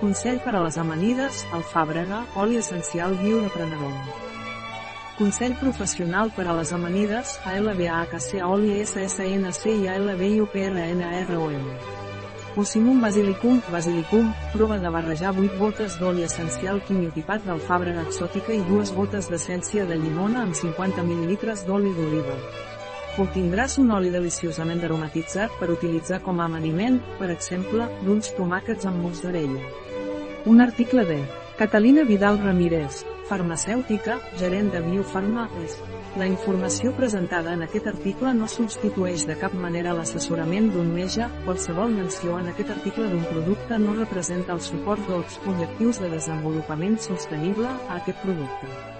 Consell per a les amanides, alfàbrega, oli essencial viu de Prenedom. Consell professional per a les amanides, ALBAHC oli SSNC i ALBIUPRNROM. Ocimum basilicum, basilicum, prova de barrejar 8 gotes d'oli essencial quimiotipat d'alfàbrega exòtica i dues gotes d'essència de llimona amb 50 ml d'oli d'oliva. Obtindràs un oli deliciosament aromatitzat per utilitzar com a amaniment, per exemple, d'uns tomàquets amb mozzarella. Un article de Catalina Vidal Ramírez, farmacèutica, gerent de Biofarma. La informació presentada en aquest article no substitueix de cap manera l'assessorament d'un metge, qualsevol menció en aquest article d'un producte no representa el suport dels objectius de desenvolupament sostenible a aquest producte.